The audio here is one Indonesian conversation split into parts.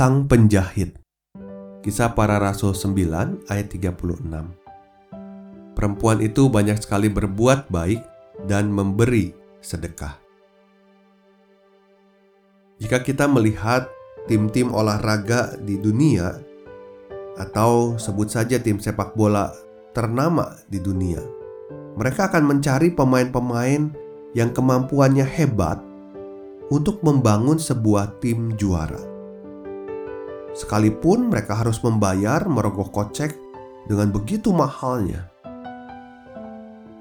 Sang Penjahit Kisah Para Rasul 9 ayat 36 Perempuan itu banyak sekali berbuat baik dan memberi sedekah. Jika kita melihat tim-tim olahraga di dunia atau sebut saja tim sepak bola ternama di dunia, mereka akan mencari pemain-pemain yang kemampuannya hebat untuk membangun sebuah tim juara. Sekalipun mereka harus membayar merogoh kocek dengan begitu mahalnya.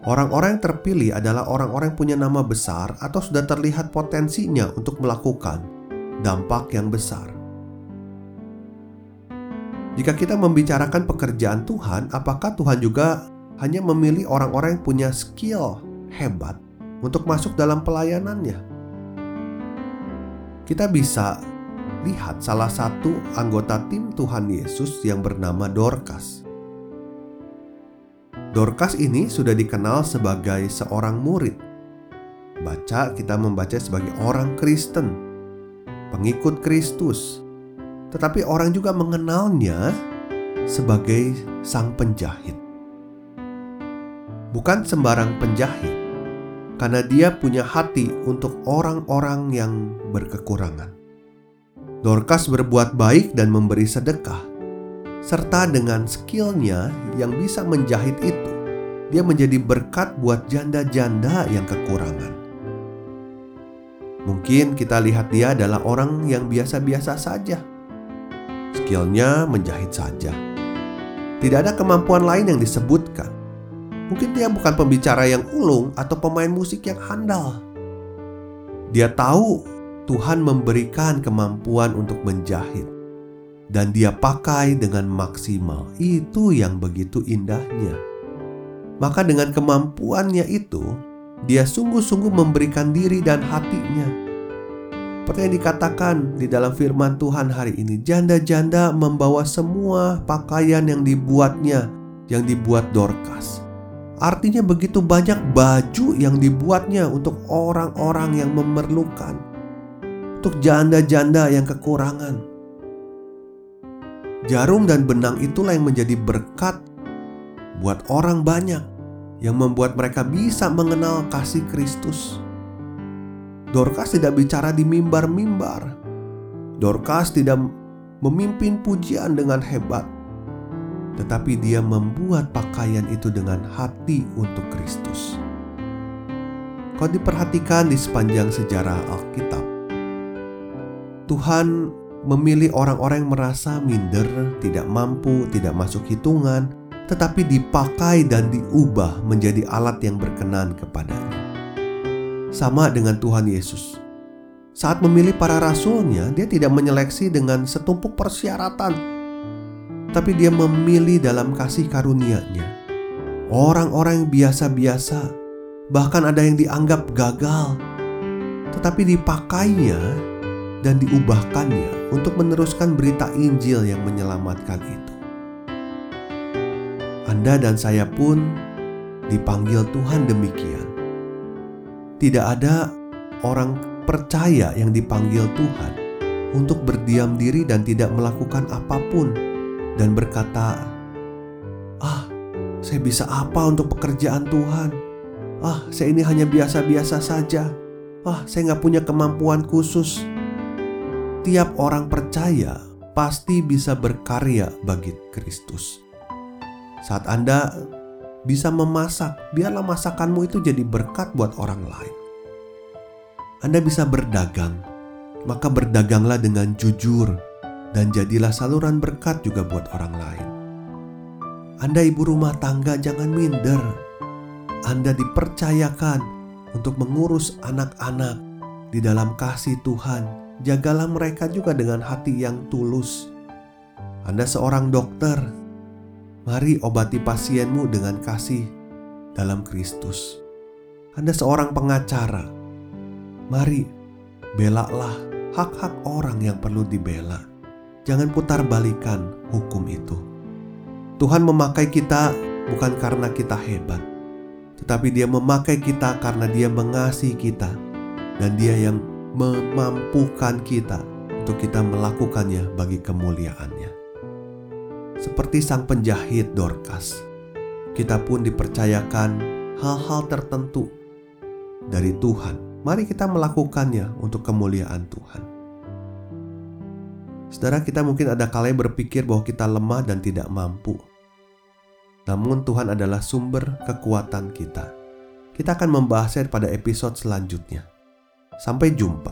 Orang-orang yang terpilih adalah orang-orang yang punya nama besar atau sudah terlihat potensinya untuk melakukan dampak yang besar. Jika kita membicarakan pekerjaan Tuhan, apakah Tuhan juga hanya memilih orang-orang yang punya skill hebat untuk masuk dalam pelayanannya? Kita bisa lihat salah satu anggota tim Tuhan Yesus yang bernama Dorcas. Dorcas ini sudah dikenal sebagai seorang murid. Baca kita membaca sebagai orang Kristen, pengikut Kristus. Tetapi orang juga mengenalnya sebagai sang penjahit. Bukan sembarang penjahit, karena dia punya hati untuk orang-orang yang berkekurangan. Dorcas berbuat baik dan memberi sedekah, serta dengan skillnya yang bisa menjahit itu, dia menjadi berkat buat janda-janda yang kekurangan. Mungkin kita lihat dia adalah orang yang biasa-biasa saja. Skillnya menjahit saja. Tidak ada kemampuan lain yang disebutkan. Mungkin dia bukan pembicara yang ulung atau pemain musik yang handal. Dia tahu Tuhan memberikan kemampuan untuk menjahit dan dia pakai dengan maksimal. Itu yang begitu indahnya. Maka dengan kemampuannya itu, dia sungguh-sungguh memberikan diri dan hatinya. Seperti yang dikatakan di dalam firman Tuhan hari ini, janda-janda membawa semua pakaian yang dibuatnya, yang dibuat Dorcas. Artinya begitu banyak baju yang dibuatnya untuk orang-orang yang memerlukan untuk janda-janda yang kekurangan. Jarum dan benang itulah yang menjadi berkat buat orang banyak yang membuat mereka bisa mengenal kasih Kristus. Dorcas tidak bicara di mimbar-mimbar. Dorcas tidak memimpin pujian dengan hebat, tetapi dia membuat pakaian itu dengan hati untuk Kristus. Kalau diperhatikan di sepanjang sejarah Alkitab, Tuhan memilih orang-orang yang merasa minder, tidak mampu, tidak masuk hitungan, tetapi dipakai dan diubah menjadi alat yang berkenan kepadanya. Sama dengan Tuhan Yesus. Saat memilih para rasulnya, dia tidak menyeleksi dengan setumpuk persyaratan, tapi dia memilih dalam kasih karunia-Nya. Orang-orang yang biasa-biasa, bahkan ada yang dianggap gagal, tetapi dipakainya dan diubahkannya untuk meneruskan berita Injil yang menyelamatkan itu. Anda dan saya pun dipanggil Tuhan demikian. Tidak ada orang percaya yang dipanggil Tuhan untuk berdiam diri dan tidak melakukan apa pun dan berkata, "Ah, saya bisa apa untuk pekerjaan Tuhan? Ah, saya ini hanya biasa-biasa saja. Ah, saya nggak punya kemampuan khusus." Setiap orang percaya pasti bisa berkarya bagi Kristus. Saat Anda bisa memasak, biarlah masakanmu itu jadi berkat buat orang lain. Anda bisa berdagang, maka berdaganglah dengan jujur dan jadilah saluran berkat juga buat orang lain. Anda ibu rumah tangga jangan minder. Anda dipercayakan untuk mengurus anak-anak di dalam kasih Tuhan. Jagalah mereka juga dengan hati yang tulus. Anda seorang dokter, mari obati pasienmu dengan kasih dalam Kristus. Anda seorang pengacara, mari belalah hak-hak orang yang perlu dibela. Jangan putar balikan hukum itu. Tuhan memakai kita bukan karena kita hebat, tetapi Dia memakai kita karena Dia mengasihi kita, dan Dia yang memampukan kita untuk kita melakukannya bagi kemuliaannya. Seperti sang penjahit Dorcas, kita pun dipercayakan hal-hal tertentu dari Tuhan. Mari kita melakukannya untuk kemuliaan Tuhan. Saudara kita mungkin ada kalanya berpikir bahwa kita lemah dan tidak mampu. Namun Tuhan adalah sumber kekuatan kita. Kita akan membahasnya pada episode selanjutnya. Sampai jumpa.